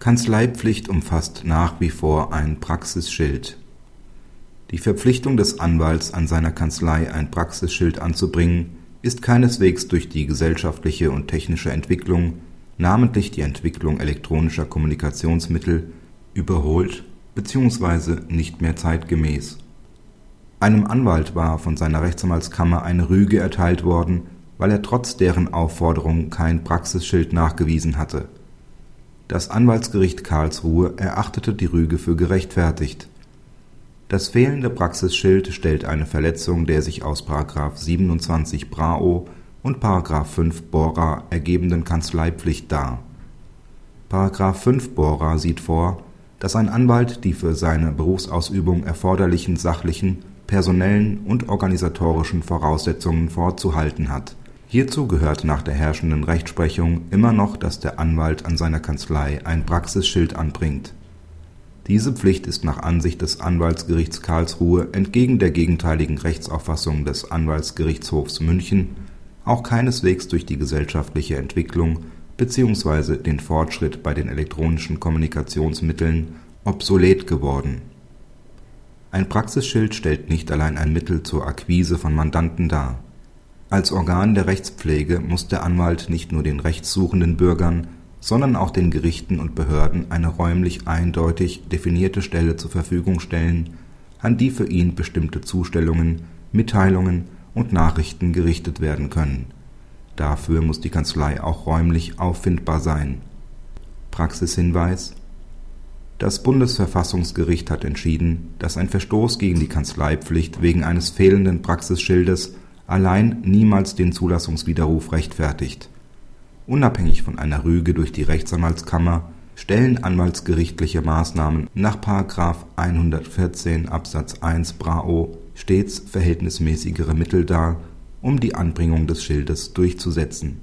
Kanzleipflicht umfasst nach wie vor ein Praxisschild. Die Verpflichtung des Anwalts, an seiner Kanzlei ein Praxisschild anzubringen, ist keineswegs durch die gesellschaftliche und technische Entwicklung, namentlich die Entwicklung elektronischer Kommunikationsmittel, überholt bzw. nicht mehr zeitgemäß. Einem Anwalt war von seiner Rechtsanwaltskammer eine Rüge erteilt worden, weil er trotz deren Aufforderung kein Praxisschild nachgewiesen hatte das Anwaltsgericht Karlsruhe erachtete die Rüge für gerechtfertigt. Das fehlende Praxisschild stellt eine Verletzung der sich aus § 27 Brao und § 5 Bora ergebenden Kanzleipflicht dar. § 5 Bora sieht vor, dass ein Anwalt die für seine Berufsausübung erforderlichen sachlichen, personellen und organisatorischen Voraussetzungen vorzuhalten hat Hierzu gehört nach der herrschenden Rechtsprechung immer noch, dass der Anwalt an seiner Kanzlei ein Praxisschild anbringt. Diese Pflicht ist nach Ansicht des Anwaltsgerichts Karlsruhe entgegen der gegenteiligen Rechtsauffassung des Anwaltsgerichtshofs München auch keineswegs durch die gesellschaftliche Entwicklung bzw. den Fortschritt bei den elektronischen Kommunikationsmitteln obsolet geworden. Ein Praxisschild stellt nicht allein ein Mittel zur Akquise von Mandanten dar als Organ der Rechtspflege muss der Anwalt nicht nur den rechtssuchenden Bürgern, sondern auch den Gerichten und Behörden eine räumlich eindeutig definierte Stelle zur Verfügung stellen, an die für ihn bestimmte Zustellungen, Mitteilungen und Nachrichten gerichtet werden können. Dafür muss die Kanzlei auch räumlich auffindbar sein. Praxishinweis Das Bundesverfassungsgericht hat entschieden, dass ein Verstoß gegen die Kanzleipflicht wegen eines fehlenden Praxisschildes allein niemals den Zulassungswiderruf rechtfertigt. Unabhängig von einer Rüge durch die Rechtsanwaltskammer stellen anwaltsgerichtliche Maßnahmen nach § 114 Absatz 1 BRAO stets verhältnismäßigere Mittel dar, um die Anbringung des Schildes durchzusetzen